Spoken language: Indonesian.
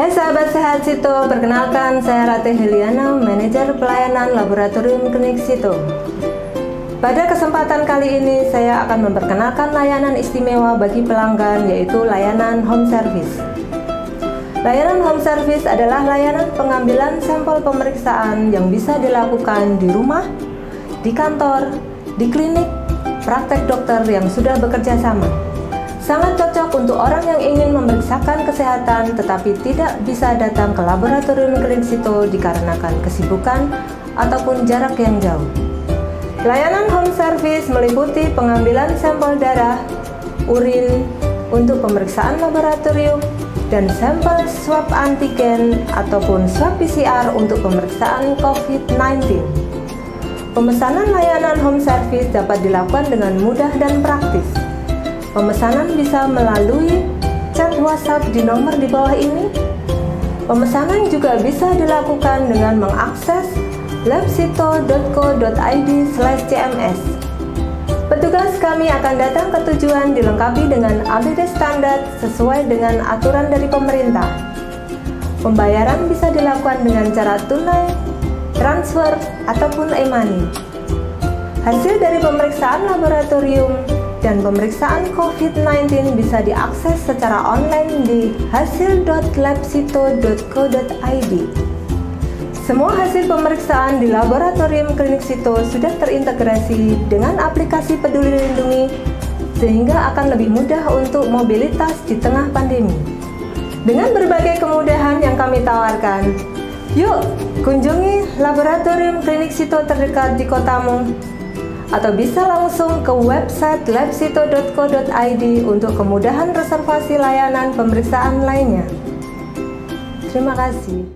Hai sahabat sehat Sito, perkenalkan saya Ratih Heliana, manajer pelayanan laboratorium klinik Sito. Pada kesempatan kali ini saya akan memperkenalkan layanan istimewa bagi pelanggan yaitu layanan home service. Layanan home service adalah layanan pengambilan sampel pemeriksaan yang bisa dilakukan di rumah, di kantor, di klinik, praktek dokter yang sudah bekerja sama. Sangat cocok untuk orang yang ingin memeriksakan kesehatan tetapi tidak bisa datang ke laboratorium situ dikarenakan kesibukan ataupun jarak yang jauh. Layanan home service meliputi pengambilan sampel darah, urin untuk pemeriksaan laboratorium, dan sampel swab antigen ataupun swab PCR untuk pemeriksaan COVID-19. Pemesanan layanan home service dapat dilakukan dengan mudah dan praktis. Pemesanan bisa melalui chat WhatsApp di nomor di bawah ini. Pemesanan juga bisa dilakukan dengan mengakses labsito.co.id/cms. Petugas kami akan datang ke tujuan dilengkapi dengan APD standar sesuai dengan aturan dari pemerintah. Pembayaran bisa dilakukan dengan cara tunai, transfer, ataupun e-money. Hasil dari pemeriksaan laboratorium dan pemeriksaan COVID-19 bisa diakses secara online di hasil.labsito.co.id. Semua hasil pemeriksaan di laboratorium klinik Sito sudah terintegrasi dengan aplikasi Peduli Lindungi sehingga akan lebih mudah untuk mobilitas di tengah pandemi. Dengan berbagai kemudahan yang kami tawarkan, yuk kunjungi laboratorium klinik Sito terdekat di kotamu atau bisa langsung ke website labsito.co.id untuk kemudahan reservasi layanan pemeriksaan lainnya. Terima kasih.